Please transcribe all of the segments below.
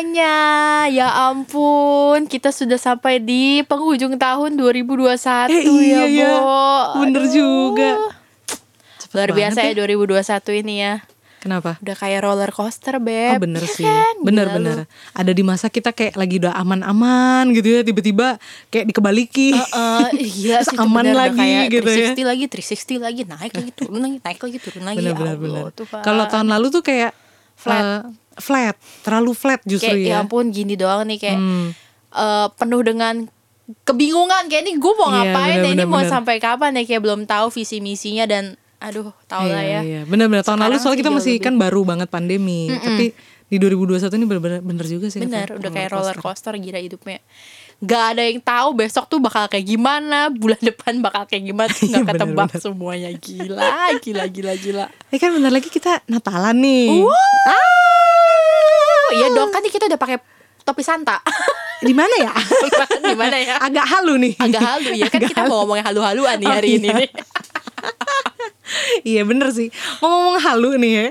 semuanya. Ya ampun, kita sudah sampai di penghujung tahun 2021 Eh, iya, ya, iya. Bo. Bener Aduh. juga. Cepet Luar biasa ya 2021 ini ya. Kenapa? Udah kayak roller coaster, Beb. Oh bener Ya sih, kan? bener Gila bener. lu. Ada di masa kita kayak lagi udah aman-aman gitu ya, tiba-tiba kayak dikebaliki. Heeh, iya sih Aman bener, lagi kayak gitu ya. 360 lagi, 360 lagi, naik lagi, turun lagi, naik lagi, turun lagi. bener Ya bener Allah, bener. Tuhan. Kalau tahun lalu tuh kayak Flat. eh, flat, terlalu flat justru kayak ya ya. ampun gini doang nih kayak Hmm. eh, penuh dengan kebingungan kayak ini gue mau Iya, ngapain ya bener, ini bener, mau bener. sampai kapan ya kayak belum tahu visi misinya dan aduh tau lah Iya, ya iya. Bener-bener tahun lalu soalnya kita masih lebih. kan baru banget pandemi, tapi di 2021 ini bener-bener bener juga sih. bener udah kayak roller coaster gila hidupnya Gak ada yang tahu besok tuh bakal kayak gimana bulan depan bakal kayak gimana tuh Iya, nggak bener, ketebak bener. semuanya gila gila gila gila Eh kan bentar lagi kita Natalan nih. Oh iya dong. Kan nih kita udah pakai topi Santa. Di mana ya? di mana ya? Agak halu nih. agak halu ya kan Agak kita mau ngomongin halu-haluan nih Oh, hari ini iya. nih. Iya bener sih. Ngomong-ngomong halu nih ya.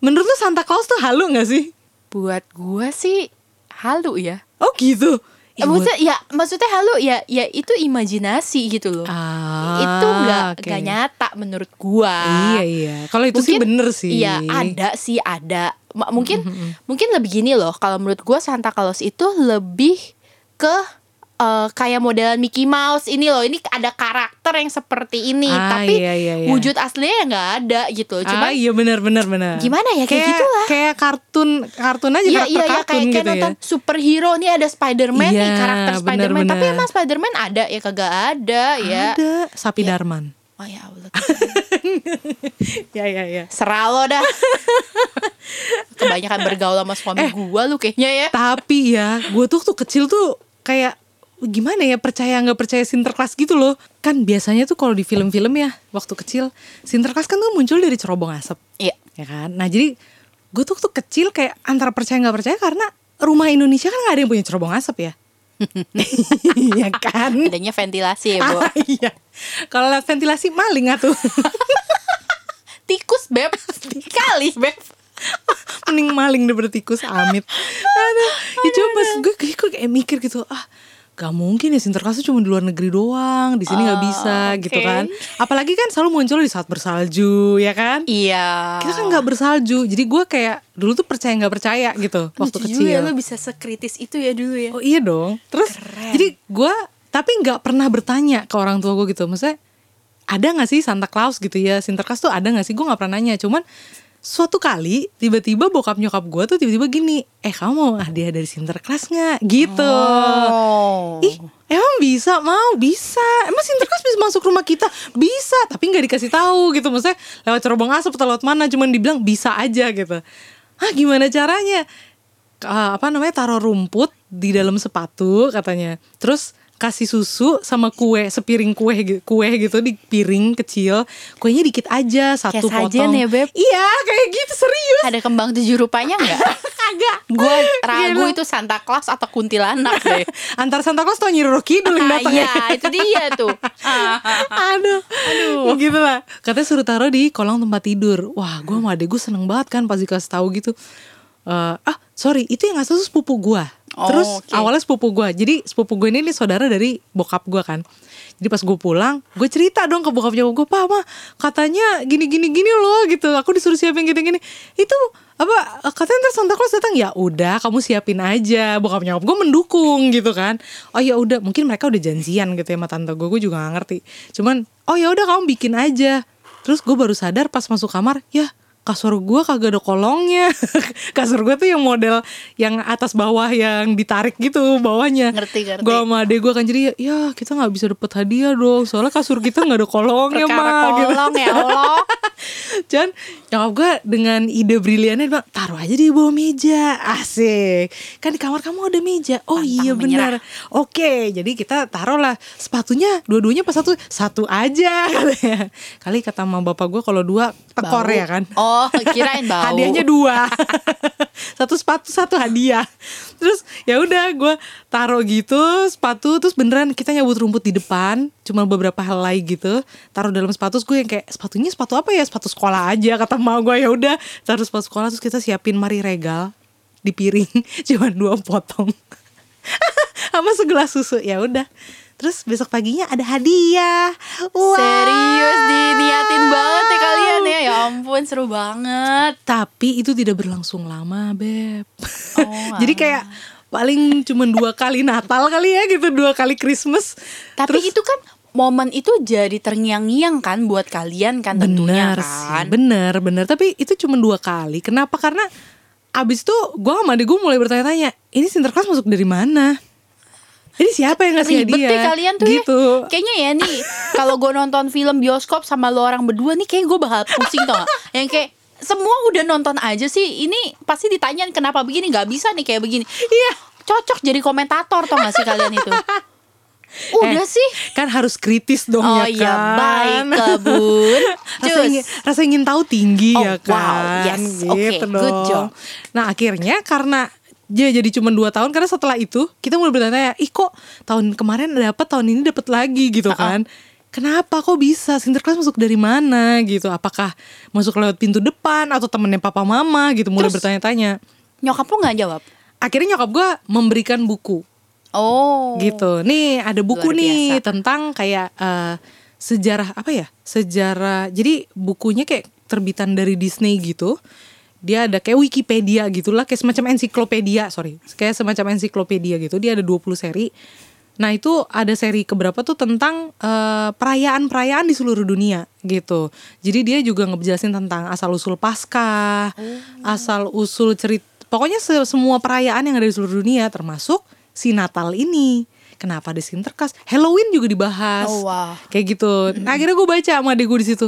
Menurut lu Santa Claus tuh halu gak sih? buat gua sih halu ya. Oh gitu? Buat- maksudnya ya maksudnya halu ya ya itu imajinasi gitu loh. Ah, itu nggak nggak nyata menurut gua. Iya iya. Kalau itu sih bener sih. iya ada sih ada Mungkin mungkin lebih gini loh kalau menurut gua Santa Claus itu lebih ke eh, kayak modelan Mickey Mouse ini loh. Ini ada karakter yang seperti ini Ah, tapi iya, iya, iya. wujud aslinya nggak ada gitu. Cuma ah iya bener bener bener Gimana ya, kayak gitulah. Kayak kartun Kartun aja Iya karakter iya ya kartun kayak, kayak gitu ya. nonton superhero nih ada Spider-Man nih Iya, karakter Spider-Man. Tapi emang Spider-Man ada? Ya kagak ada ya. Ada. Sapi Darman. Oh ya Allah. Ya ya ya. Serah lo dah. Kebanyakan bergaul sama suami gua lu kayaknya ya. Tapi ya Gue tuh tuh kecil tuh Kayak gimana ya percaya nggak percaya sinterklas gitu loh kan biasanya tuh kalau di film-film ya waktu kecil sinterklas kan tuh muncul dari cerobong asap Iya. ya kan nah jadi gue tuh tuh kecil kayak antara percaya nggak percaya karena rumah Indonesia kan nggak ada yang punya cerobong asap ya Iya kan Adanya ventilasi ya, Bu. Ah, iya kalau ventilasi maling atuh Tikus, Beb. Kali, Beb. mending maling daripada tikus amit aduh ya coba gue gue kayak mikir gitu ah Gak mungkin ya sinterklas tuh cuma di luar negeri doang Di sini nggak Oh, bisa gitu oke. kan Apalagi kan selalu muncul di saat bersalju ya kan Iya. Kita kan nggak bersalju Jadi gue kayak dulu tuh percaya nggak percaya gitu Waktu Lucu kecil juga ya, lu bisa sekritis itu ya dulu ya. Oh iya dong. Terus jadi gue tapi nggak pernah bertanya ke orang tua gue gitu. Maksudnya ada nggak sih Santa Claus gitu ya? Sinterklas tuh ada nggak sih? Gue nggak pernah nanya. Cuman suatu kali tiba-tiba bokap nyokap gue tuh tiba-tiba gini, eh kamu mau hadiah dari Sinterklas nggak? Gitu. Oh. Ih emang bisa? Mau? Bisa. Emang Sinterklas bisa masuk rumah kita? Bisa tapi nggak dikasih tahu gitu. Maksudnya lewat cerobong asap atau lewat mana cuman dibilang bisa aja gitu. Ah gimana caranya? Ah, apa namanya taruh rumput di dalam sepatu katanya. Terus kasih susu sama kue sepiring kue kue gitu di piring kecil kuenya dikit aja satu Kayak potong ya, Beb? iya kayak gitu serius Ada kembang tujuh rupanya nggak? kagak Gue ragu Gila. itu Santa Claus atau kuntilanak deh. antar Santa Claus tuh Roro Kidul yang Ah, datang iya, ya. itu dia tuh. Ah, aduh aduh gitu lah katanya suruh taruh di kolong tempat tidur wah gue sama adek gue seneng banget kan pas dikasih tahu gitu Eh, ah sorry itu yang ngasih tuh sepupu gue Oh, terus oke. awalnya sepupu gue jadi sepupu gue ini nih saudara dari bokap gue kan. Jadi pas gue pulang gue cerita dong ke bokap nyokap gue pak mah katanya gini gini gini loh gitu. Aku disuruh siapin gini gini itu apa katanya ntar Santa Claus datang? Ya udah kamu siapin aja. Bokap nyokap gue mendukung gitu kan. Oh ya udah mungkin mereka udah janjian gitu ya sama tante gue gue juga gak ngerti. Cuman oh ya udah kamu bikin aja. Terus gue baru sadar pas masuk kamar ya kasur gue kagak ada kolongnya. Kasur gue tuh yang model yang atas bawah yang ditarik gitu bawahnya. Ngerti, ngerti. gue sama adek gue kan jadi ya, kita nggak bisa dapet hadiah dong soalnya kasur kita nggak ada kolongnya mah gitu. kolong ya Allah. Cuman nyokap gue dengan ide briliannya bilang taruh aja di bawah meja. Asik. Kan di kamar kamu ada meja. Oh Pantang iya benar. Oke jadi kita taruh lah. Sepatunya dua-duanya pas satu satu aja kali kata sama bapak gue kalau dua tekor Bau. ya kan? Oh, kirain bau. hadiahnya dua. Satu sepatu satu hadiah. Terus ya udah gue taruh gitu sepatu terus beneran kita nyabut rumput di depan cuma beberapa helai gitu taruh dalam sepatu gue yang kayak sepatunya sepatu apa ya? Sepatu sekolah aja kata mau gue ya udah taruh sepatu sekolah terus kita siapin mari regal di piring cuma dua potong. Sama segelas susu. Ya udah terus besok paginya ada hadiah Wow. Serius diniatin banget ya kalian ya. Ya ampun seru banget. tapi itu tidak berlangsung lama beb Oh, jadi kayak paling cuma dua kali Natal kali ya gitu dua kali Christmas Tapi Terus- itu kan momen itu jadi terngiang-ngiang kan buat kalian kan tentunya bener kan. sih bener bener tapi itu cuma dua kali kenapa karena abis itu gue sama adik gue mulai bertanya-tanya ini sinterklas masuk dari mana ini siapa yang ngasih Ribet hadiah deh kalian tuh gitu ya. Kayaknya ya nih kalau gue nonton film bioskop sama lo orang berdua nih kayak gue bakal pusing tau gak? Yang kayak semua udah nonton aja sih ini pasti ditanyain kenapa begini nggak bisa nih kayak begini iya cocok jadi komentator tau gak sih kalian itu udah Eh, sih kan harus kritis dong oh ya iya kan baiklah bun rasa Cus. ingin, rasa ingin tahu tinggi Oh, ya wow. kan Yes. gitu Oke, dong good job. nah akhirnya karena dia jadi cuma dua tahun karena setelah itu kita mulai bertanya ih kok tahun kemarin dapat tahun ini dapat lagi gitu kan Kenapa kok bisa? Sinterklas masuk dari mana gitu? Apakah masuk lewat pintu depan atau temennya papa mama gitu? Mulai Terus? bertanya-tanya. nyokap lu nggak jawab Akhirnya nyokap gue memberikan buku oh gitu. Nih ada buku Luar nih tentang kayak eh, sejarah apa ya? Sejarah. Jadi bukunya kayak terbitan dari Disney gitu. Dia ada kayak Wikipedia gitulah, kayak semacam ensiklopedia, sorry. Kayak semacam ensiklopedia gitu. Dia ada 20 seri. Nah, itu ada seri keberapa tuh tentang eh, perayaan-perayaan di seluruh dunia gitu. Jadi dia juga ngejelasin tentang asal-usul Paskah, asal-usul cerita pokoknya se- semua perayaan yang ada di seluruh dunia termasuk si Natal ini. Kenapa ada Sinterklas? Halloween juga dibahas. Oh, wah. Kayak gitu. Nah, akhirnya gue baca sama adik gue di situ.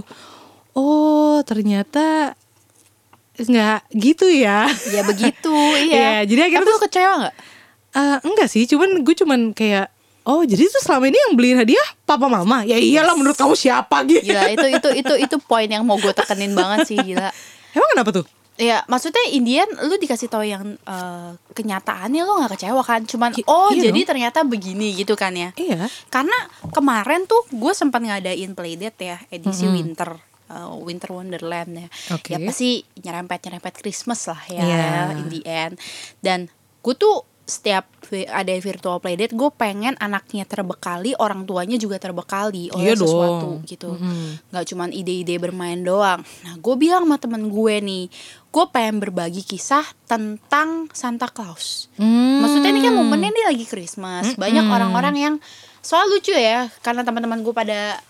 Oh, ternyata nggak gitu ya. ya begitu iya Iya, jadi akhirnya Tapi lu kecewa nggak Eh, enggak sih, cuman gue cuman kayak Oh jadi itu selama ini yang beliin hadiah papa mama Ya iyalah menurut kamu siapa gitu Gila itu itu itu itu poin yang mau gue tekenin banget sih gila. Emang kenapa tuh? Ya maksudnya Indian lu dikasih tahu yang eh, kenyataannya lu nggak kecewa kan? Cuman oh iya jadi dong. ternyata begini gitu kan ya? Iya Karena kemarin tuh gue sempat ngadain playdate ya edisi winter. Eh, Winter Wonderland ya, Oke. ya pasti nyerempet nyerempet Christmas lah ya Iya. in the end. Dan gue tuh setiap ada virtual playdate, gue pengen anaknya terbekali, orang tuanya juga terbekali oleh Iya dong. sesuatu gitu nggak cuman ide-ide bermain doang nah gue bilang sama temen gue nih gue pengen berbagi kisah tentang Santa Claus Hmm. maksudnya ini kan momennya ini lagi Christmas banyak orang-orang yang soal lucu ya karena teman-teman gue pada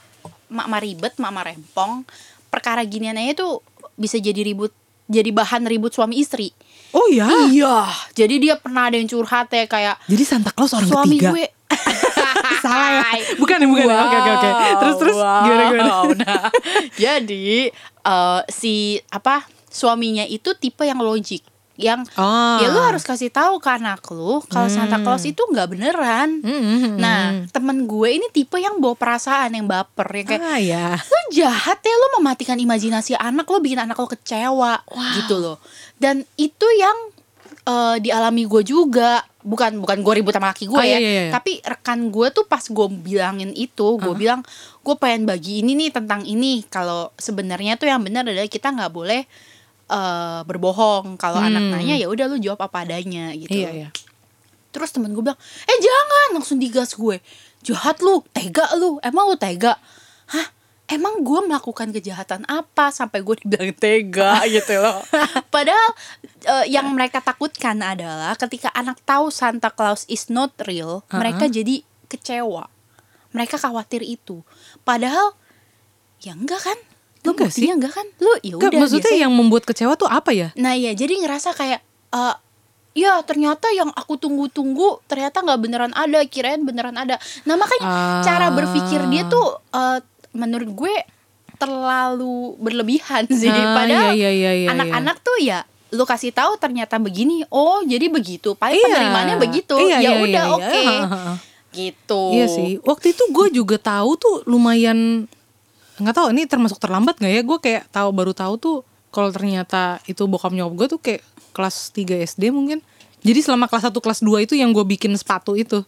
mak ribet mak rempong. Perkara ginian aja tuh bisa jadi ribut jadi bahan ribut suami istri. Oh ya iya jadi dia pernah ada yang curhat ya kayak Jadi Santa Claus orang suami ketiga? gue. Salah ya? Bukan ya, bukan ya? Oke, oke, oke. Terus, terus, gimana, gimana? Wow, nah, jadi eh, si apa suaminya itu tipe yang logik yang Oh. ya lu harus kasih tahu ke anak lu kalau Santa Claus itu nggak beneran. Hmm, Nah, temen gue ini tipe yang bawa perasaan yang baper yang kayak Ah ya lu jahat ya lu mematikan imajinasi anak lu bikin anak lu kecewa gitu loh. Dan itu yang eh, dialami gue juga. Bukan bukan gue ribut sama laki gue Ah, ya iya, iya, iya. tapi rekan gue tuh pas gue bilangin itu gue bilang gue pengen bagi ini nih tentang ini. Kalau sebenarnya tuh yang benar adalah kita nggak boleh eh, berbohong kalau Hmm. anak nanya ya udah lu jawab apa adanya gitu Iya iya Terus temen gue bilang, eh jangan langsung digas gue. Jahat lu, tega lu, emang lu tega? Hah? Emang gue melakukan kejahatan apa sampai gue dibilang tega gitu loh. Padahal eh, yang mereka takutkan adalah ketika anak tahu Santa Claus is not real, mereka jadi kecewa. Mereka khawatir itu. Padahal ya enggak kan? Lu Enggak buktinya enggak kan? Lu ya udah maksudnya biasanya- yang membuat kecewa tuh apa ya? Nah ya jadi ngerasa kayak eh ya ternyata yang aku tunggu-tunggu ternyata nggak beneran ada kirain beneran ada. Nah makanya Ah. cara berpikir dia tuh eh, menurut gue terlalu berlebihan sih. Ah, Padahal iya, iya, iya, iya, anak-anak tuh ya lu kasih tahu ternyata begini. Oh jadi begitu. Paling Iya. penerimaannya begitu. Iya, ya iya, udah iya, iya. oke. Heeh. Gitu. Iya sih. Waktu itu gue juga tahu tuh lumayan nggak tahu ini termasuk terlambat nggak ya? Gue kayak tahu baru tahu tuh kalau ternyata itu bokap nyokap gue tuh kayak kelas 3 SD mungkin. Jadi selama kelas 1 kelas 2 itu yang gue bikin sepatu itu.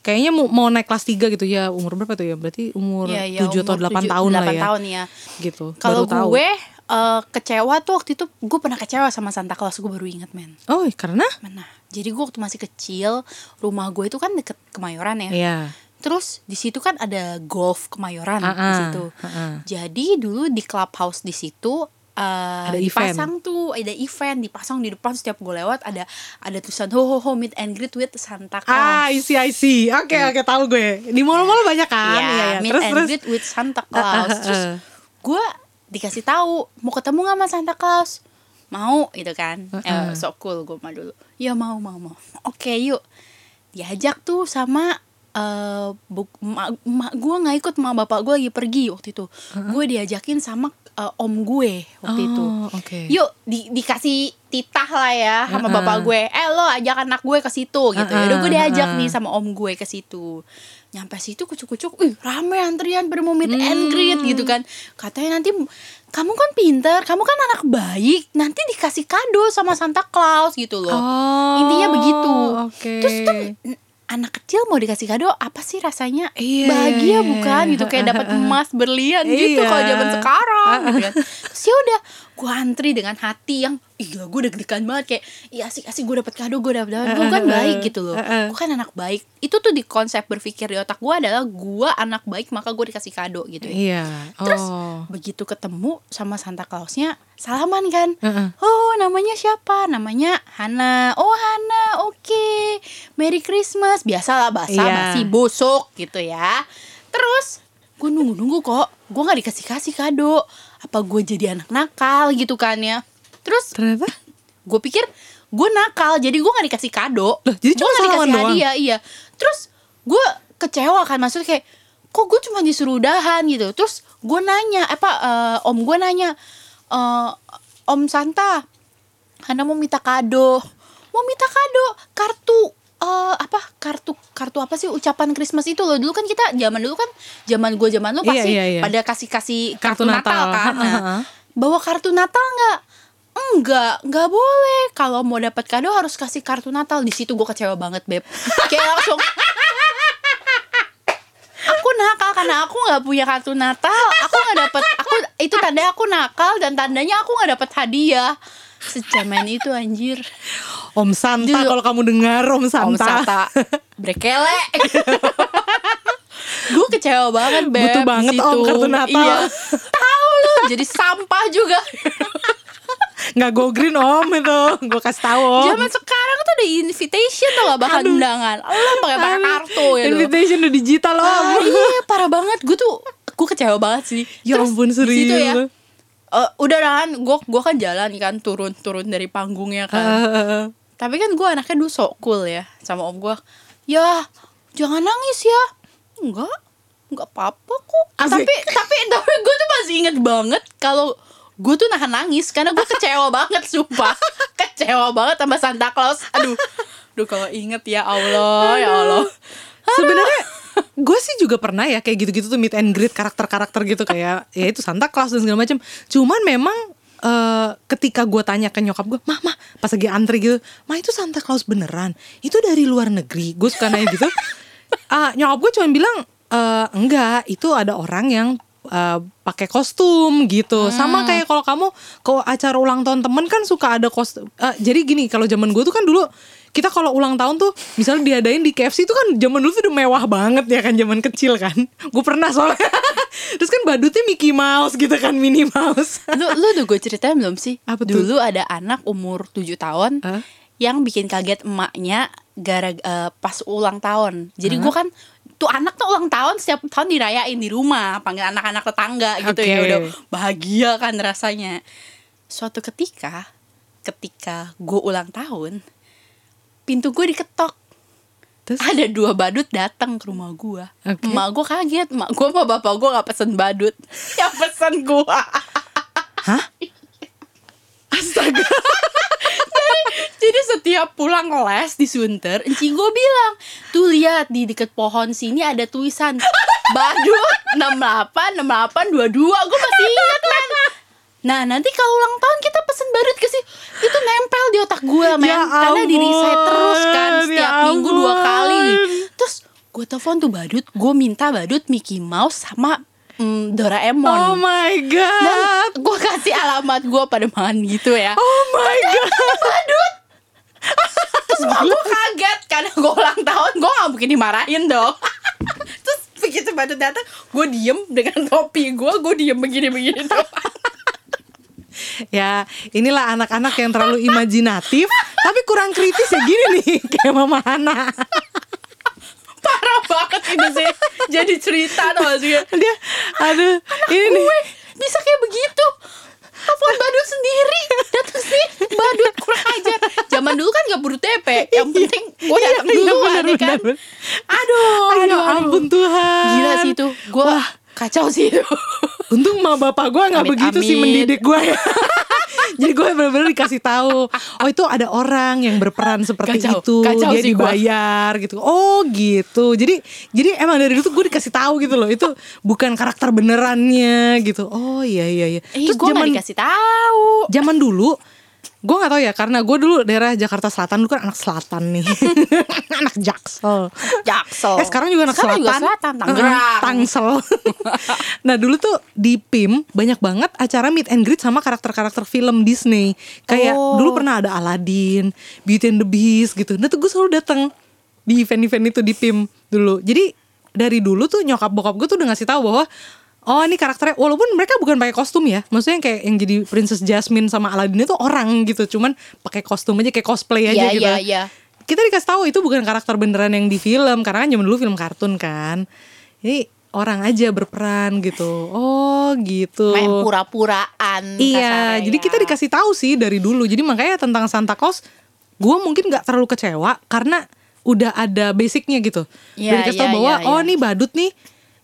Kayaknya mau, mau naik kelas 3 gitu ya umur berapa tuh ya? Berarti umur Iya, iya, 7 atau umur 8 tujuh- tahun lah 8 ya. tahun ya. Gitu. Kalau gue eh, kecewa tuh waktu itu gue pernah kecewa sama Santa Claus gue baru inget men Oh, karena? mana jadi gue waktu masih kecil rumah gue itu kan deket Kemayoran ya Iya. Terus di situ kan ada golf Kemayoran di Ah-ah, situ ah-ah. jadi dulu di clubhouse di situ eh, Ada dipasang tuh ada event dipasang di depan setiap gue lewat ada ada tulisan ho ho ho meet and greet with Santa Claus Ah, I see, I see. Oke, oke, tahu gue. Di mall-mall banyak kan? Iya, Iya, iya. meet Terus, and terus. greet with Santa Ah, ah, Claus. ah, Terus ah. gue dikasih tahu mau ketemu gak sama Santa Claus? Mau gitu kan? Ah, Eh, so cool gue mah dulu. Ya mau mau mau. Oke yuk. Diajak tuh sama eh buk, emak gue nggak ikut emak bapak gue lagi pergi waktu itu. Gue diajakin sama eh, om gue waktu itu. Oh, oke. Yuk di, dikasih titah lah ya sama Uh-uh. bapak gue. Eh lo ajak anak gue ke situ gitu. Uh-uh, Yaudah gue diajak uh-uh. nih sama om gue ke situ. Nyampe situ kucuk-kucuk, ih rame antrian pada mau meet Hmm. and greet gitu kan. Katanya nanti kamu kan pinter, kamu kan anak baik, nanti dikasih kado sama Santa Claus gitu loh. Oh, Intinya begitu. Oke. Terus tuh n- anak kecil mau dikasih kado apa sih rasanya Iya, bahagia iya, bukan iya. gitu kayak dapat emas berlian gitu Iya. kalau zaman sekarang gitu kan terus ya udah gue antri dengan hati yang iya gue deg-degan banget kayak iya asik asik gue dapet kado gue dapet dapet gue kan baik gitu loh gue kan anak baik itu tuh di konsep berpikir di otak gue adalah gue anak baik maka gue dikasih kado gitu ya Iya. Terus oh. begitu ketemu sama Santa Clausnya salaman kan. Oh namanya siapa? Namanya Hana. Oh Hana, oke. Merry Christmas. Biasalah bahasa Iya. masih busuk gitu ya. Terus gue nunggu-nunggu kok. Gue nggak dikasih kasih kado. Apa gue jadi anak nakal gitu kan ya? Terus Ternyata? gue pikir gue nakal jadi gue nggak dikasih kado. Loh, jadi cuma nggak dikasih doang? hadiah iya. Terus gue kecewa kan maksudnya kayak kok gue cuma disuruh udahan gitu? Terus gue nanya apa eh, om gue nanya eh, om Santa Hana mau minta kado. Mau minta kado kartu eh, apa kartu apa sih ucapan Christmas itu loh dulu kan kita zaman dulu kan zaman gue zaman lo Iya, pasti iya, iya. pada kasih kasih Kartu kartu, Natal, Natal. kan Nah, bawa kartu Natal nggak Enggak, nggak boleh. Kalau mau dapat kado harus kasih kartu Natal. Di situ gue kecewa banget, beb. Kayak langsung. Aku nakal karena aku nggak punya kartu Natal. Aku nggak dapat. Aku itu tanda aku nakal dan tandanya aku nggak dapat hadiah. Sejaman itu anjir. Om Santa kalau kamu dengar Om Santa. Om Santa brekele. gue kecewa banget, beb. Butuh di banget, situ. Om, kartu Natal. Iya. Tahu lu, jadi sampah juga. Nggak go green Om itu. Gue kasih tahu Om. Zaman sekarang tuh ada invitation tuh gak bahkan Aduh. undangan. Lo pakai pakai kartu ya Invitation udah digital Om. Ah, iya parah banget. Gue tuh gue kecewa banget sih. Ya ampun, di situ serius ya. lu. eh, udah kan, gue gua kan jalan kan turun turun dari panggungnya kan. Heeh. Tapi kan gue anaknya dulu sok cool ya sama om gue. Ya jangan nangis ya. Enggak, enggak apa-apa kok. Asik. Tapi tapi tapi gue tuh masih inget banget kalau gue tuh nahan nangis karena gue kecewa banget sumpah. kecewa banget sama Santa Claus. Aduh, Duh kalau inget ya Allah, ya Allah. Sebenarnya gue sih juga pernah ya kayak gitu-gitu tuh meet and greet karakter-karakter gitu kayak ya itu Santa Claus dan segala macam. Cuman memang eh, ketika gue tanya ke nyokap gue, mah mah pas lagi antri gitu, mah itu Santa Claus beneran? Itu dari luar negeri? Gue suka nanya gitu. Ah nyokap gue cuma bilang "Eh, enggak, itu ada orang yang eh, pakai kostum gitu. Sama kayak kalau kamu ke acara ulang tahun temen kan suka ada kostum. Eh, jadi gini kalau zaman gue tuh kan dulu kita kalau ulang tahun tuh misalnya diadain di KFC itu kan zaman dulu tuh udah mewah banget ya kan zaman kecil kan. Gue pernah soalnya. Terus kan badutnya Mickey Mouse gitu kan Minnie Mouse. lu lu udah gue ceritain belum sih? Apa tuh? Dulu ada anak umur 7 tahun Hah? yang bikin kaget emaknya gara eh, pas ulang tahun. Jadi gue kan tuh anak tuh ulang tahun setiap tahun dirayain di rumah, panggil anak-anak tetangga gitu ya udah bahagia kan rasanya. Suatu ketika ketika gue ulang tahun pintu gue diketok Terus ada dua badut datang ke rumah gue Oke. emak gue kaget emak gue sama bapak gue gak pesen badut yang pesen gue Hah? Astaga. Jadi setiap pulang les di Sunter, Enci gue bilang, tuh lihat di deket pohon sini ada tulisan Badut 68 68 22. Gue masih ingat. Nah nanti kalau ulang tahun kita pesen badut ke sini itu nempel di otak gue men Ya karena di reset terus kan ampun, setiap ya minggu dua kali. Terus gue telepon tuh badut, gue minta badut Mickey Mouse sama mm, Doraemon. Oh my Dan god. gue kasih alamat gue pada mangan gitu ya. Oh my god. Badut. Terus gue kaget karena gue ulang tahun gue gak mungkin dimarahin dong. Terus begitu badut datang, gue diem dengan topi gue, gue diem begini-begini doang. Ya, inilah anak-anak yang terlalu imajinatif tapi kurang kritis ya gini nih kayak Mama Hana. Parah banget ini sih. Jadi cerita gak sih? Dia aduh, ini nih. Gue bisa kayak begitu. Telepon badut sendiri Datang sini Badut kurang ajar Zaman dulu kan gak perlu TP Yang penting gue datang Iya, dulu bener, kan bener. Aduh Aduh, ampun Tuhan. Gila sih itu Gue kacau sih itu Untung ma bapak gue nggak Amit, begitu sih amit. mendidik gue ya. Jadi gue benar-benar dikasih tahu, oh itu ada orang yang berperan seperti Kacau, itu, kacau dia sih gua. dibayar gitu. Oh gitu. Jadi jadi emang dari dulu tuh gue dikasih tahu gitu loh, itu bukan karakter benerannya gitu. Oh iya iya iya. Eh gue gak dikasih tahu zaman dulu gue nggak tahu ya karena gue dulu daerah Jakarta Selatan dulu kan anak selatan nih anak jaksel Jaksel Eh sekarang juga anak Sekarang selatan. juga selatan Tangerang Tangsel. nah dulu tuh di PIM banyak banget acara meet and greet sama karakter-karakter film Disney. Kayak Oh. dulu pernah ada Aladdin, Beauty and the Beast gitu. Nah tuh gue selalu datang di event-event itu di PIM dulu. Jadi dari dulu tuh nyokap bokap gue tuh udah ngasih tahu bahwa Oh ini karakternya walaupun mereka bukan pakai kostum ya, maksudnya kayak yang jadi Princess Jasmine sama Aladdin itu orang gitu, cuman pakai kostum aja kayak cosplay aja Iya gitu. iya iya. Kita dikasih tahu itu bukan karakter beneran yang di film. Karena kan zaman dulu film kartun kan. Ini orang aja berperan gitu. Oh gitu. Main pura-puraan iya kasarnya. jadi kita dikasih tahu sih dari dulu. Jadi makanya tentang Santa Claus gue mungkin nggak terlalu kecewa karena udah ada basicnya gitu. Iya, udah dikasih tahu iya, bahwa iya, oh iya. nih badut nih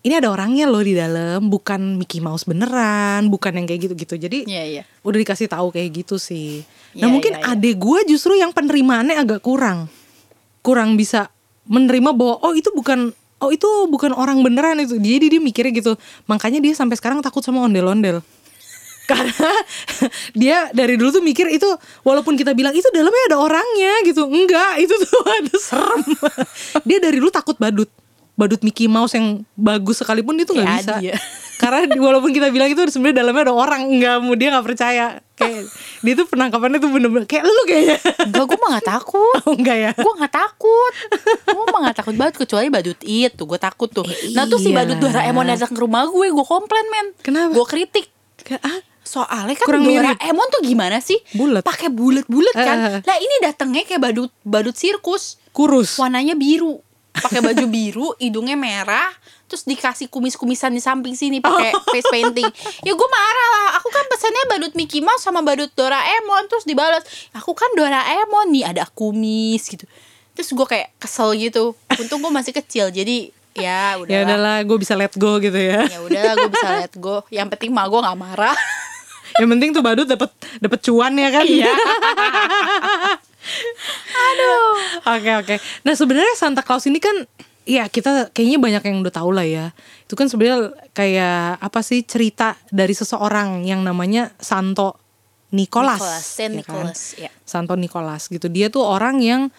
ini ada orangnya loh di dalam bukan Mickey Mouse beneran bukan yang kayak gitu-gitu jadi Iya iya udah dikasih tahu kayak gitu sih. Nah Iya, mungkin iya, iya. adek gue justru yang penerimaannya agak kurang, kurang bisa menerima bahwa oh itu bukan oh itu bukan orang beneran itu. Jadi dia mikirnya gitu. Makanya dia sampai sekarang takut sama ondel-ondel. Karena dia dari dulu tuh mikir itu walaupun kita bilang itu dalamnya ada orangnya gitu. Enggak, itu tuh ada serem. dia dari dulu takut badut. Badut Mickey Mouse yang bagus sekalipun dia tuh nggak Kayak bisa. Adi ya. Karena walaupun kita bilang itu sebenarnya dalamnya ada orang, enggak, mau dia nggak percaya. Kayak dia tuh penangkapannya tuh bener-bener kayak lu kayaknya. Enggak gue mah gak takut Oh, enggak ya? Gue gak takut Gue mah gak takut banget Kecuali badut itu Gue takut tuh Nah tuh si iya. badut Doraemon datang ke rumah gue Gue komplain men Kenapa? Gue kritik ah, Soalnya kan Kurang. Doraemon tuh gimana sih? Bulet. Pakai bulat-bulat kan. Eh, eh. Lah ini datangnya kayak badut badut sirkus. kurus. Warnanya biru. Pakai baju biru, hidungnya merah, terus dikasih kumis-kumisan di samping sini pakai face painting. Ya gue marah lah. Aku kan pesannya badut Mickey Mouse sama badut Doraemon terus dibalas. Aku kan Doraemon nih ada kumis gitu. Terus gue kayak kesel gitu. Untung gue masih kecil jadi ya Ya udahlah. udahlah, gue bisa let go gitu ya. Ya udahlah gue bisa let go. Yang penting mah gue nggak marah. Yang penting tuh badut dapat dapat cuan ya kan. Iya. Aduh. Oke oke. Nah sebenarnya Santa Claus ini kan ya kita kayaknya banyak yang udah tahu lah ya. Itu kan sebenarnya kayak apa sih cerita dari seseorang yang namanya Santo Nicholas. Nicholas, Saint ya kan? Nicholas, ya. Santo Nicholas gitu. Dia tuh orang yang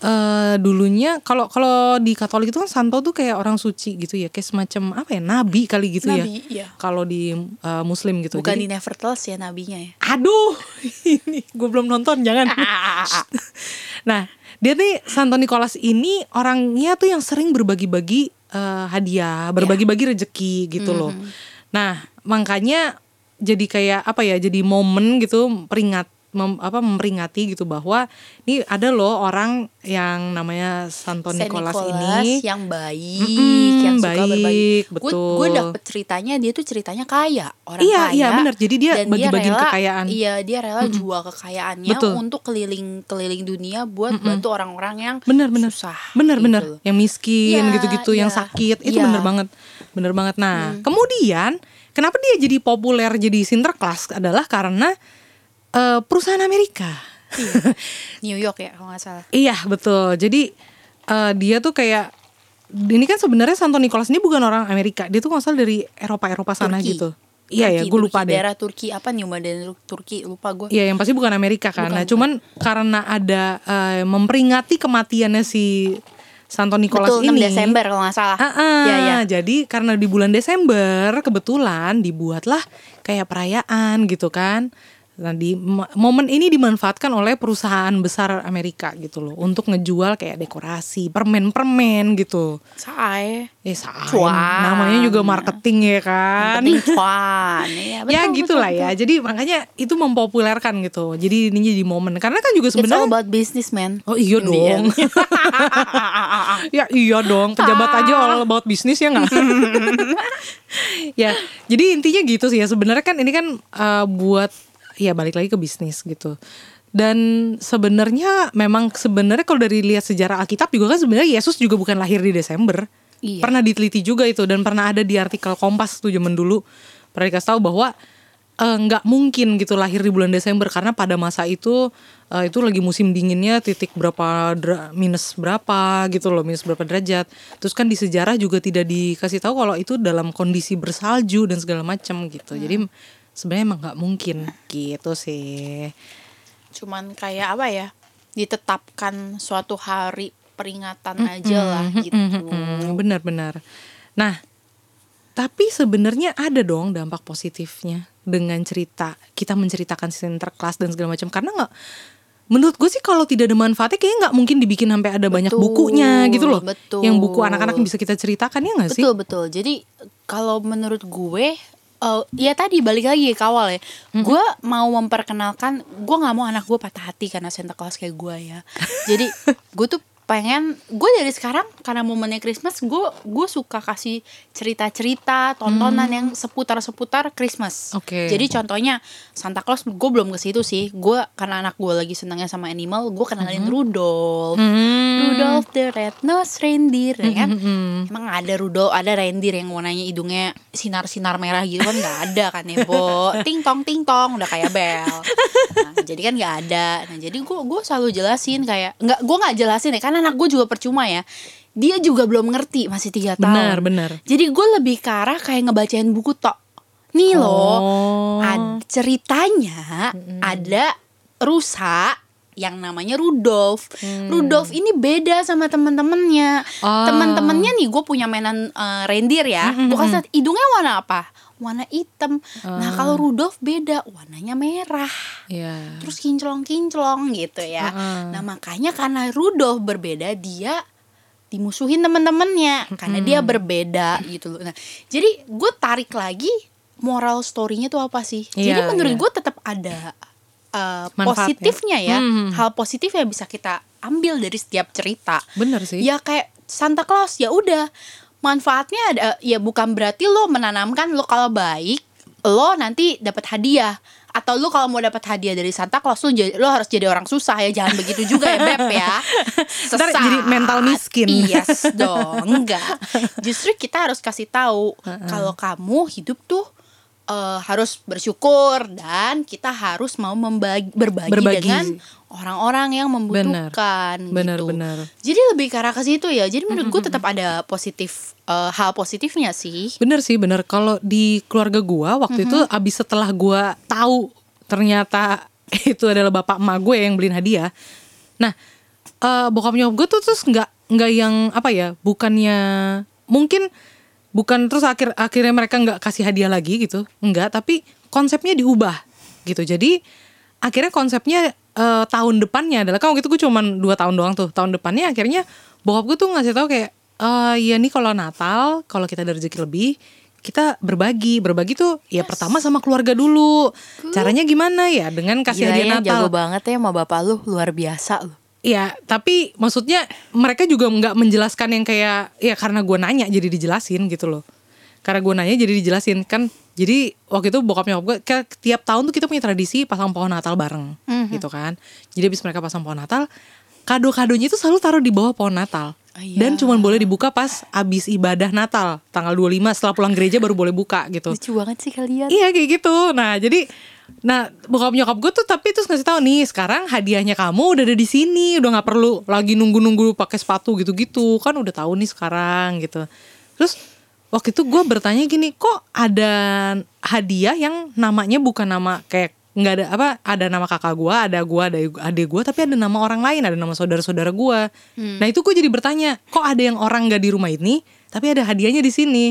eh dulunya kalau kalau di Katolik itu kan Santo tuh kayak orang suci gitu ya, kayak semacam apa ya nabi kali gitu Nabi, ya. iya. Kalau di eh, Muslim gitu. Bukan Jadi- di Nevertheless ya nabinya ya. Aduh, ini gue belum nonton, jangan. nah, dia nih Santo Nicholas ini orangnya tuh yang sering berbagi-bagi eh, hadiah, berbagi-bagi rezeki gitu loh. Nah, makanya jadi kayak apa ya? Jadi momen gitu peringat mem- apa memperingati gitu bahwa ini ada loh orang yang namanya Santo Saint Nicholas, Nicholas ini yang baik, Mm-mm, yang suka baik, berbagi. betul. Gue dapet ceritanya dia tuh ceritanya kaya, orang Iya, kaya. iya, bener. Jadi dia bagi-bagiin kekayaan. Iya, dia rela jual kekayaannya Betul. untuk keliling-keliling dunia buat bantu orang-orang yang bener-bener susah. bener-bener gitu. yang miskin Iya, gitu-gitu yang iya, sakit itu iya. bener banget bener banget nah kemudian kenapa dia jadi populer jadi Sinterklas adalah karena eh, perusahaan Amerika New York ya kalau nggak salah. iya betul jadi eh, dia tuh kayak ini kan sebenarnya Santo Nicholas ini bukan orang Amerika dia tuh nggak salah dari Eropa Eropa sana Turki. gitu iya ya gue lupa Turki, deh Daerah Turki apa nih daerah Turki lupa gue. Iya yang pasti bukan Amerika kan. Bukan, Nah cuman karena ada eh, memperingati kematiannya si Santo Nicholas Betul, 6 ini. Desember kalau nggak salah. Ah, ah. Iya, iya. Jadi karena di bulan Desember kebetulan dibuatlah kayak perayaan gitu kan. Nah, di mo- momen ini dimanfaatkan oleh perusahaan besar Amerika gitu loh untuk ngejual kayak dekorasi, permen-permen gitu. Say. Eh, say, Cuan. namanya juga marketing ya kan. Penting cuan. Iya, ya betul, gitulah betul, ya. Jadi makanya itu mempopulerkan gitu. Jadi ini jadi momen karena kan juga It's all sebenarnya about business, man. Oh iya dong. ya iya dong, pejabat aja all about bisnis ya nggak? ya, jadi intinya gitu sih ya. Sebenarnya kan ini kan eh, buat ya balik lagi ke bisnis gitu. Dan sebenarnya memang sebenarnya kalau dari lihat sejarah Alkitab juga kan sebenarnya Yesus juga bukan lahir di Desember. Iya. Pernah diteliti juga itu dan pernah ada di artikel Kompas tuh zaman dulu pernah dikasih tahu bahwa eh, nggak mungkin gitu lahir di bulan Desember karena pada masa itu eh, itu lagi musim dinginnya titik berapa dra- minus berapa gitu loh minus berapa derajat terus kan di sejarah juga tidak dikasih tahu kalau itu dalam kondisi bersalju dan segala macam gitu jadi sebenarnya emang nggak mungkin gitu sih Cuman kayak apa ya? Ditetapkan suatu hari peringatan aja lah gitu. Mm, benar-benar nah tapi sebenarnya ada dong dampak positifnya dengan cerita kita menceritakan Sinterklas dan segala macam karena nggak menurut gue sih kalau tidak ada manfaatnya kayaknya nggak mungkin dibikin sampai ada banyak Betul, bukunya gitu loh betul. yang buku anak-anak yang bisa kita ceritakan ya nggak sih Betul betul. Jadi kalau menurut gue eh, ya tadi balik lagi ke awal ya. Gue mau memperkenalkan gue nggak mau anak gue patah hati karena Santa Claus kayak gue ya. Jadi gue tuh pengen gue dari sekarang karena momennya Christmas gue gue suka kasih cerita-cerita tontonan yang seputar-seputar Christmas. Oke. Jadi contohnya Santa Claus gue belum ke situ sih. Gue karena anak gue lagi senangnya sama animal, gue kenalin Rudolph. Hmm. Rudolph the Red-Nosed Reindeer ya kan. Mm-mm. Emang ada Rudolph, ada reindeer yang warnanya hidungnya sinar-sinar merah gitu kan nggak ada kan ya, Bo. Ting tong ting tong udah kayak bel. Nah, jadi kan nggak ada. Nah, jadi gue gue selalu jelasin kayak nggak gue nggak jelasin ya karena anak gue juga percuma ya. Dia juga belum ngerti masih tiga tahun. benar benar Jadi gue lebih ke arah kayak ngebacain buku tok. Nih loh, Oh. ad- ceritanya ada rusa yang namanya Rudolph. Rudolph ini beda sama temen-temennya. Ah. Temen-temennya nih gue punya mainan eh, reindeer ya. Gue kasih liat, hidungnya warna apa? Warna hitam. Nah kalau Rudolph beda, warnanya merah. ya Terus kinclong-kinclong gitu ya. Heeh. Nah makanya karena Rudolph berbeda dia dimusuhin temen-temennya karena dia berbeda gitu loh. Nah jadi gue tarik lagi moral story-nya tuh apa sih? jadi Iya, menurut iya. gue tetap ada uh, positifnya ya, Hmm. hal positif yang bisa kita ambil dari setiap cerita. benar sih Ya kayak Santa Claus ya udah manfaatnya ada ya bukan berarti lo menanamkan lo kalau baik lo nanti dapat hadiah. Atau lo kalau mau dapat hadiah dari Santa Claus lo, jadi- lo harus jadi orang susah ya. Jangan begitu juga ya beb ya. Ntar jadi mental miskin. yes dong enggak. Justru kita harus kasih tahu kalau kamu hidup tuh eh, harus bersyukur dan kita harus mau membagi berbagi, Berbagi. dengan orang-orang yang membutuhkan Benar, gitu. benar. Jadi lebih ke arah ke situ ya. Jadi menurut gue tetap ada positif eh, hal positifnya sih. Bener sih bener kalau di keluarga gua waktu itu abis setelah gua tahu ternyata itu adalah bapak emak gue yang beliin hadiah. Nah eh, bokap nyokap gue tuh terus nggak nggak yang apa ya bukannya mungkin bukan terus akhir akhirnya mereka nggak kasih hadiah lagi gitu nggak tapi konsepnya diubah gitu jadi akhirnya konsepnya eh, tahun depannya adalah kan waktu itu gue cuman dua tahun doang tuh tahun depannya akhirnya bokap gue tuh ngasih tahu kayak eh ya nih kalau Natal kalau kita ada rezeki lebih kita berbagi berbagi tuh ya pertama sama keluarga dulu caranya gimana ya dengan kasih Gila hadiah ya, Natal jago banget ya sama bapak lu, luar biasa lu. Ya, tapi maksudnya mereka juga nggak menjelaskan yang kayak ya karena gue nanya jadi dijelasin gitu loh. Karena gue nanya jadi dijelasin kan. Jadi waktu itu bokap nyokap gue kayak tiap tahun tuh kita punya tradisi pasang pohon Natal bareng gitu kan. Jadi habis mereka pasang pohon Natal, kado-kadonya itu selalu taruh di bawah pohon Natal. Oh, iya. Dan cuman boleh dibuka pas abis ibadah Natal tanggal 25 setelah pulang gereja baru boleh buka gitu. Lucu banget sih kalian. Iya kayak gitu. Nah jadi, nah bokap nyokap gue tuh tapi terus ngasih tahu nih sekarang hadiahnya kamu udah ada di sini, udah nggak perlu lagi nunggu-nunggu pakai sepatu gitu-gitu kan udah tahu nih sekarang gitu. Terus waktu itu gue bertanya gini, kok ada hadiah yang namanya bukan nama kayak nggak ada apa ada nama kakak gue ada gue ada adik gue tapi ada nama orang lain ada nama saudara-saudara gue nah itu gue jadi bertanya kok ada yang orang nggak di rumah ini tapi ada hadiahnya di sini?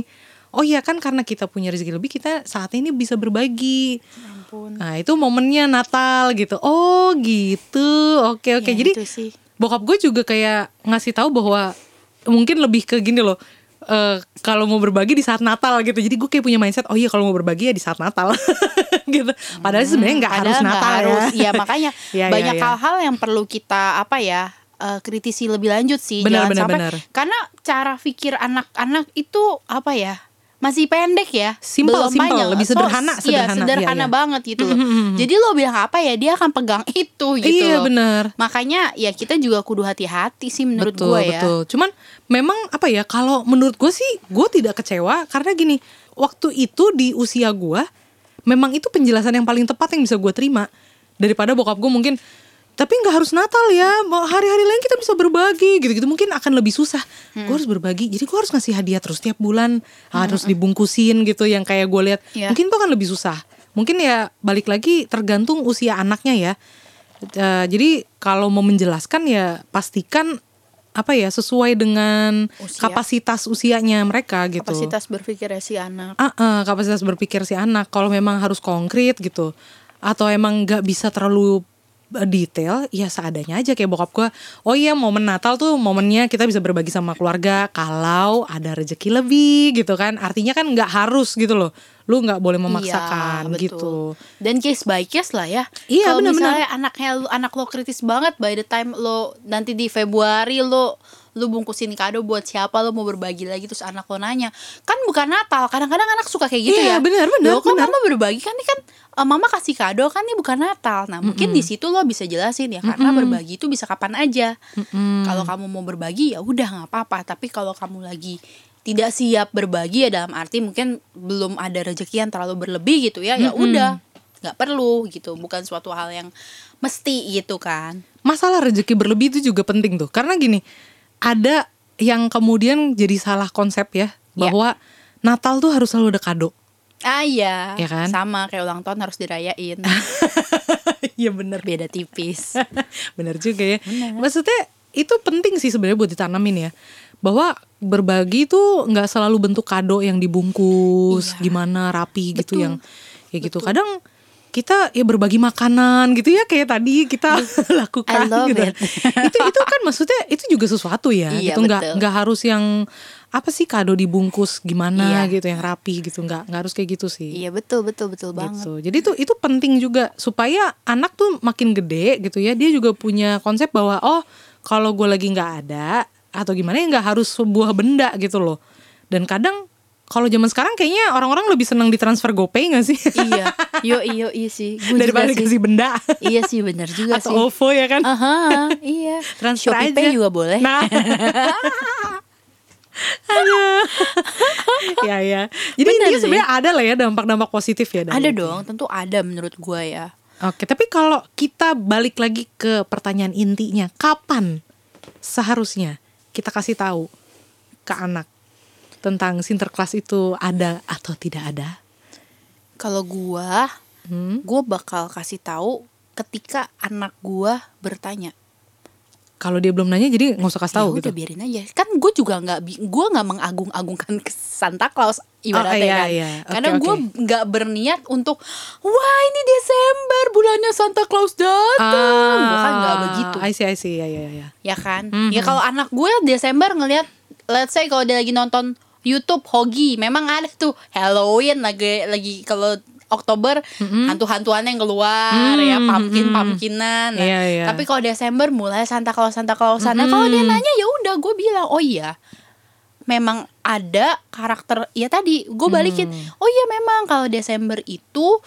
Oh iya kan karena kita punya rezeki lebih kita saat ini bisa berbagi. Ampun. nah itu momennya Natal gitu. Oh gitu. Oke oke. Ya, jadi bokap gue juga kayak ngasih tahu bahwa mungkin lebih ke gini loh eh, kalau mau berbagi di saat Natal gitu jadi gue kayak punya mindset oh iya kalau mau berbagi ya di saat Natal gitu padahal sih sebenarnya nggak harus Natal harus. ya Iya makanya iya, banyak iya. hal-hal yang perlu kita apa ya eh, kritisi lebih lanjut sih. Benar, Jangan benar, sampai benar. karena cara pikir anak-anak itu apa ya masih pendek ya, Simple, belum simple, banyak. lebih sederhana, iya, sederhana, sederhana iya, iya. banget gitu loh. Jadi lo bilang apa ya dia akan pegang itu gitu iya loh. benar Makanya ya kita juga kudu hati-hati sih menurut betul gue ya. betul cuman memang apa ya kalau menurut gue sih gue tidak kecewa karena gini waktu itu di usia gue memang itu penjelasan yang paling tepat yang bisa gue terima daripada bokap gue mungkin tapi nggak harus Natal ya mau hari-hari lain kita bisa berbagi gitu-gitu mungkin akan lebih susah Hmm. gue harus berbagi jadi gue harus ngasih hadiah terus tiap bulan harus dibungkusin gitu yang kayak gue lihat Iya. mungkin itu akan lebih susah mungkin ya balik lagi tergantung usia anaknya ya Eh, jadi kalau mau menjelaskan ya pastikan apa ya sesuai dengan Usia. kapasitas usianya mereka gitu. Kapasitas berpikirnya si anak. Ah, ah, kapasitas berpikir si anak. Kalau memang harus konkret gitu, atau emang nggak bisa terlalu detail, ya seadanya aja kayak bokap gue. Oh iya momen Natal tuh momennya kita bisa berbagi sama keluarga. Kalau ada rezeki lebih gitu kan, artinya kan nggak harus gitu loh. Lu nggak boleh memaksakan Iya, betul. gitu. Dan case by case lah ya. Iya, Kalau benar-benar. misalnya anaknya lu anak lo kritis banget by the time lo nanti di Februari lo lu bungkusin kado buat siapa lo mau berbagi lagi terus anak lo nanya. Kan bukan Natal kadang-kadang anak suka kayak gitu Iya, ya. benar, benar, kok mama berbagi? Kan ini kan eh, mama kasih kado kan ini bukan Natal. Nah mungkin di situ lo bisa jelasin ya karena berbagi itu bisa kapan aja. Kalau kamu mau berbagi ya udah nggak apa-apa. Tapi kalau kamu lagi tidak siap berbagi ya dalam arti mungkin belum ada rezeki yang terlalu berlebih gitu ya ya udah. Nggak perlu gitu bukan suatu hal yang mesti gitu kan. Masalah rezeki berlebih itu juga penting tuh. Karena gini ada yang kemudian jadi salah konsep ya bahwa Natal tuh harus selalu ada kado. Ah iya. Ya kan? sama kayak ulang tahun harus dirayain. Iya bener. Beda tipis. Bener juga ya. Maksudnya itu penting sih sebenarnya buat ditanamin ya. Bahwa berbagi tuh nggak selalu bentuk kado yang dibungkus Iya. gimana rapi gitu Betul. yang ya gitu. Kadang kita ya berbagi makanan gitu ya kayak tadi kita lakukan I love gitu. it. itu itu kan maksudnya itu juga sesuatu ya Iya, gitu nggak nggak harus yang apa sih kado dibungkus gimana Iya. gitu yang rapi gitu nggak nggak harus kayak gitu sih iya betul betul betul banget gitu. Jadi tuh itu penting juga supaya anak tuh makin gede gitu ya dia juga punya konsep bahwa oh kalau gue lagi nggak ada atau gimana ya nggak harus sebuah benda gitu loh. Dan kadang kalau zaman sekarang kayaknya orang-orang lebih senang ditransfer GoPay gak sih iya yo iyo iya sih Gua daripada sih. dikasih benda iya sih benar juga atau sih OVO ya kan. Aha, iya. Transfer Shopee aja. Pay juga boleh. Nah. Aduh. ya ya. Jadi Bener sih. sebenarnya ada lah ya dampak-dampak positif ya dari ada itu. dong, tentu ada menurut gua ya. Oke, tapi kalau kita balik lagi ke pertanyaan intinya, kapan seharusnya kita kasih tahu ke anak tentang sinterklas itu ada atau tidak ada? Kalau gua, Hmm? gua bakal kasih tahu ketika anak gua bertanya. Kalau dia belum nanya, jadi nggak usah kasih tahu Ya gitu. udah biarin aja. Kan gue juga nggak, gua nggak mengagung-agungkan Santa Claus ibaratnya iya, kan. iya. Oke, Karena gua nggak berniat untuk, wah ini Desember bulannya Santa Claus datang. Gua kan nggak begitu. Ah, I see, I see, ya, ya, ya. ya kan Mhm. ya kalau anak gue Desember ngelihat let's say kalau dia lagi nonton YouTube Hogi memang ada tuh Halloween lagi lagi kalau Oktober hantu-hantuan yang keluar ya pumpkin pumpkinan nah, Iya, iya. tapi kalau Desember mulai Santa Claus Santa Clausan nah kalau dia nanya ya udah gue bilang oh iya memang ada karakter ya tadi gue balikin oh iya memang kalau Desember itu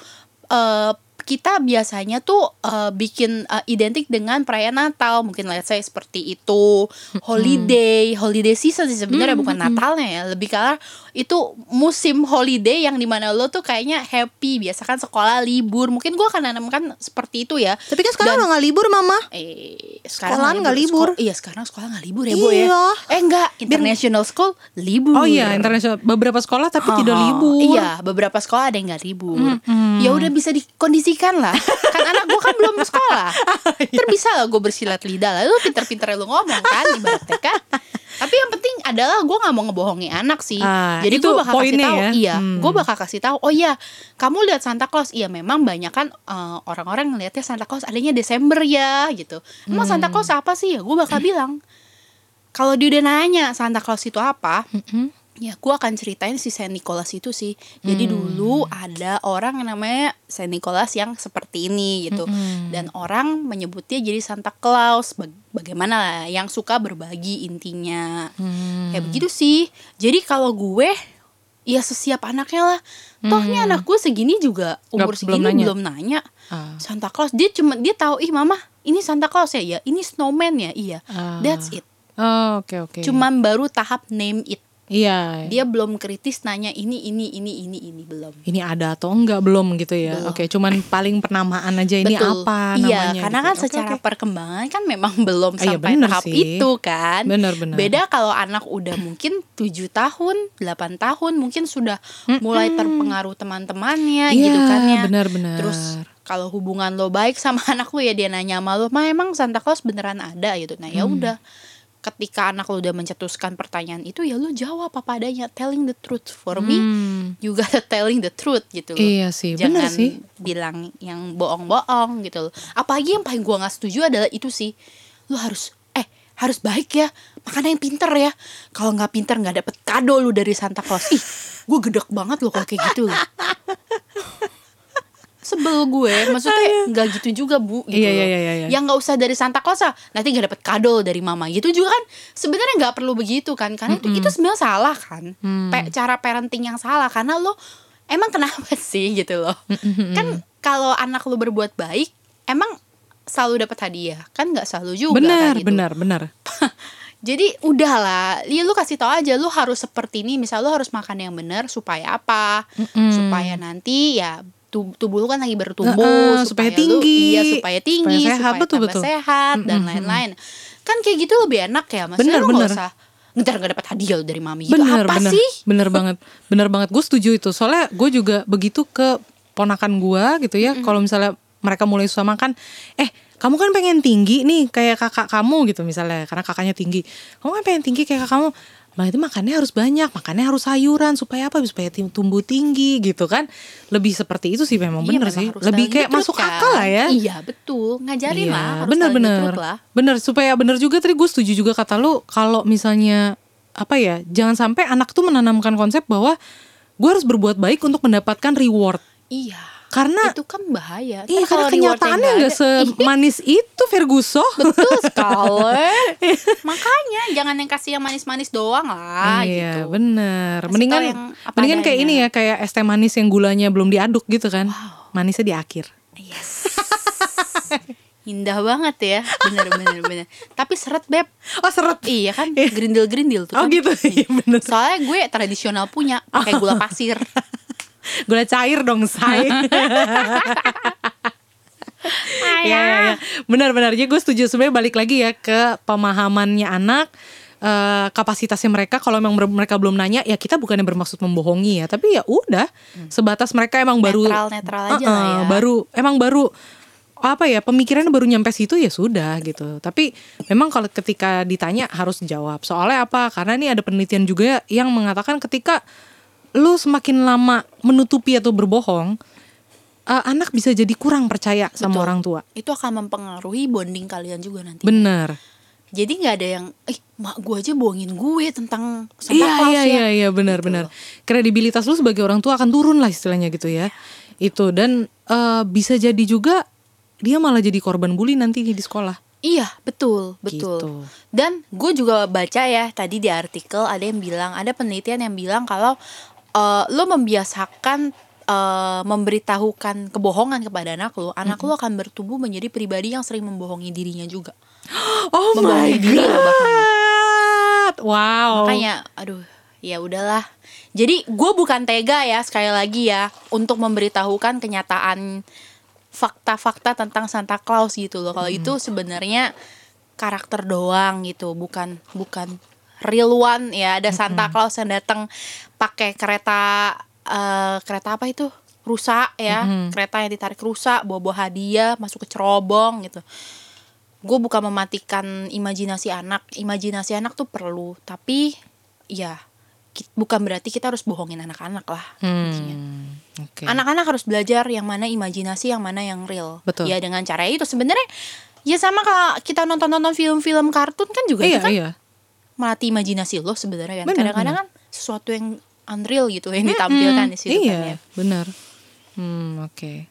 eh, kita biasanya tuh eh, bikin eh, identik dengan perayaan Natal mungkin let's say seperti itu holiday holiday season sih sebenarnya bukan Natalnya ya lebih karena itu musim holiday yang di mana lo tuh kayaknya happy biasa kan sekolah libur mungkin gue akan nanamkan seperti itu ya Tapi kan sekarang Dan- udah nggak libur mama. Eh, sekarang nggak libur. Seko- iya, sekarang sekolah nggak libur ya, Bu ya. Iya. Eh, enggak, international school libur. Oh iya, internasional beberapa sekolah tapi tidak Ha-ha. libur. Iya, beberapa sekolah ada yang nggak libur. Ya udah bisa dikondisikan buktikan lah kan anak gue kan belum sekolah Iya. Ntar bisa lah gue bersilat lidah lah lu pinter-pinter lu ngomong kan ibaratnya kan tapi yang penting adalah gue nggak mau ngebohongi anak sih Ah, jadi gue bakal kasih tahu ya. iya Hmm. gue bakal kasih tahu oh iya kamu lihat Santa Claus iya memang banyak kan eh, orang-orang ngelihatnya Santa Claus adanya Desember ya gitu emang Santa Hmm. Claus apa sih ya gue bakal bilang kalau dia udah nanya Santa Claus itu apa. Ya, gue akan ceritain si Saint Nicholas itu sih. Jadi Hmm. dulu ada orang yang namanya Saint Nicholas yang seperti ini gitu. Mm-mm. Dan orang menyebutnya jadi Santa Claus. Baga- bagaimana lah yang suka berbagi intinya. Hmm. Kayak begitu sih. Jadi kalau gue ya sesiap anaknya lah. Tohnya anak gue segini juga umur Hmm. Nggak- belum segini nanya. belum nanya. Ah. Santa Claus dia cuma dia tahu ih mama ini Santa Claus ya ya ini snowman ya iya Ah. that's it Oh, oke oke. cuman baru tahap name it Iya. dia belum kritis nanya ini ini ini ini ini belum Ini ada atau enggak belum gitu ya? Belum. Oke, cuman paling penamaan aja ini Betul. apa iya namanya. karena gitu. kan Oke, secara oke. perkembangan kan memang belum Ah, iya, sampai bener tahap sih. itu kan Bener, bener. beda kalau anak udah mungkin tujuh tahun 8 tahun mungkin sudah mulai terpengaruh teman-temannya Iya, gitu kan ya benar-benar. terus kalau hubungan lo baik sama anak lo ya dia nanya sama lo mah emang Santa Claus beneran ada gitu nah Hmm. ya udah ketika anak lo udah mencetuskan pertanyaan itu ya lo jawab apa adanya telling the truth for me Hmm. you gotta telling the truth gitu loh. Iya sih, jangan bener sih. bilang yang bohong-bohong gitu loh. Apalagi yang paling gua nggak setuju adalah itu sih. Lu harus eh harus baik ya. Makanya yang pinter ya. Kalau nggak pinter nggak dapet kado lu dari Santa Claus. Ih gue gedek banget loh kalau kayak gitu. loh sebel gue maksudnya nggak gitu juga bu gitu Iya, loh. iya, iya, iya. yang nggak usah dari Santa Claus lah nanti nggak dapet kado dari mama gitu juga kan sebenarnya nggak perlu begitu kan karena itu itu sebenarnya salah kan Hmm. Pe- cara parenting yang salah karena lo emang kenapa sih gitu loh kan kalau anak lo berbuat baik emang selalu dapat hadiah kan nggak selalu juga benar, kan gitu. benar, benar. Jadi udahlah, ya lu kasih tau aja lu harus seperti ini, misal lu harus makan yang benar supaya apa? Mm-mm. Supaya nanti ya tubuh lu kan lagi bertumbuh, Heeh, supaya lu- tinggi, iya supaya tinggi, supaya sehat, supaya betul, betul. sehat dan Mm-mm, lain-lain. Kan kayak gitu lebih enak ya, maksudnya Bener, lu bener. usah ntar gak dapat hadiah lu dari mami gitu bener, apa bener, sih? bener banget, bener banget. Gue setuju itu. Soalnya gue juga begitu ke ponakan gue gitu ya. Kalau misalnya mereka mulai susah makan, eh kamu kan pengen tinggi nih kayak kakak kamu gitu misalnya, karena kakaknya tinggi. Kamu kan pengen tinggi kayak kakak kamu. Nah itu makannya harus banyak, makannya harus sayuran supaya apa? Supaya tumbuh tinggi gitu kan. Lebih seperti itu sih memang Iya, bener memang sih. Lebih kayak masuk kan. akal lah ya. Iya betul, ngajarin Iya, lah, harus bener bener supaya bener juga tadi gue setuju juga kata lu kalau misalnya apa ya, jangan sampai anak tuh menanamkan konsep bahwa gue harus berbuat baik untuk mendapatkan reward. Iya. Karena itu kan bahaya. iya karena kenyataannya nggak semanis itu Ferguson. Betul sekali. Makanya jangan yang kasih yang manis-manis doang lah iya gitu. bener. Kasih Mendingan mendingan kayak ini ya kayak es teh manis yang gulanya belum diaduk gitu kan. Manisnya di akhir. Yes. Indah banget ya. Bener bener bener. Tapi seret beb. Oh seret. Iya kan gerindil-gerindil tuh Oh kan. gitu. Iya bener. Soalnya gue tradisional punya pakai gula pasir. Gula cair dong say. Iya, iya, iya. Benar-benar. Jadi gue setuju sebenarnya balik lagi ya ke pemahamannya anak, eh, kapasitasnya mereka. Kalau memang mereka belum nanya, ya kita bukannya bermaksud membohongi ya. Tapi ya udah, sebatas mereka emang baru Netral-netral aja Eh, lah eh, ya. Baru emang baru apa ya pemikirannya baru nyampe situ ya sudah gitu. Tapi memang kalau ketika ditanya harus jawab. Soalnya apa? Karena ini ada penelitian juga yang mengatakan ketika lu semakin lama menutupi atau berbohong, eh, anak bisa jadi kurang percaya sama Betul. orang tua. Itu akan mempengaruhi bonding kalian juga nanti. Bener. Jadi nggak ada yang, eh mak gue aja bohongin gue tentang Santa Iya iya ya. iya iya benar Gitu benar. Kredibilitas lu sebagai orang tua akan turun lah istilahnya gitu ya. Itu dan eh, bisa jadi juga dia malah jadi korban bully nanti di sekolah. Iya betul betul. Gitu. Dan gue juga baca ya tadi di artikel ada yang bilang ada penelitian yang bilang kalau eh, lo membiasakan eh, memberitahukan kebohongan kepada anak lo, anak lo akan bertumbuh menjadi pribadi yang sering membohongi dirinya juga. Oh my Membohongi diri bahkan. god. Wow. Makanya, aduh, ya udahlah. Jadi gue bukan tega ya sekali lagi ya untuk memberitahukan kenyataan fakta-fakta tentang Santa Claus gitu loh. Kalau itu sebenarnya karakter doang gitu, bukan bukan real one ya. Ada Santa Claus yang datang pakai kereta eh, kereta apa itu? rusak ya kereta yang ditarik rusak bawa bawa hadiah masuk ke cerobong gitu gue bukan mematikan imajinasi anak imajinasi anak tuh perlu tapi ya bukan berarti kita harus bohongin anak-anak lah. Hmm, Oke. anak-anak harus belajar yang mana imajinasi yang mana yang real Betul. ya dengan cara itu sebenarnya ya sama kalau kita nonton-nonton film-film kartun kan juga itu Iya, kan iya. Melatih imajinasi lo sebenarnya kan kadang-kadang kan sesuatu yang unreal gitu yang ditampilkan di situ kan ya Iya, benar. Hmm, oke.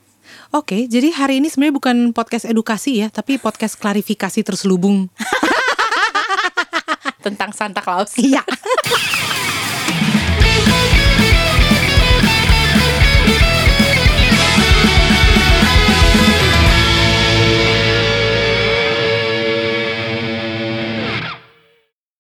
Oke, jadi hari ini sebenarnya bukan podcast edukasi ya, tapi podcast klarifikasi terselubung. tentang Santa Claus Iya.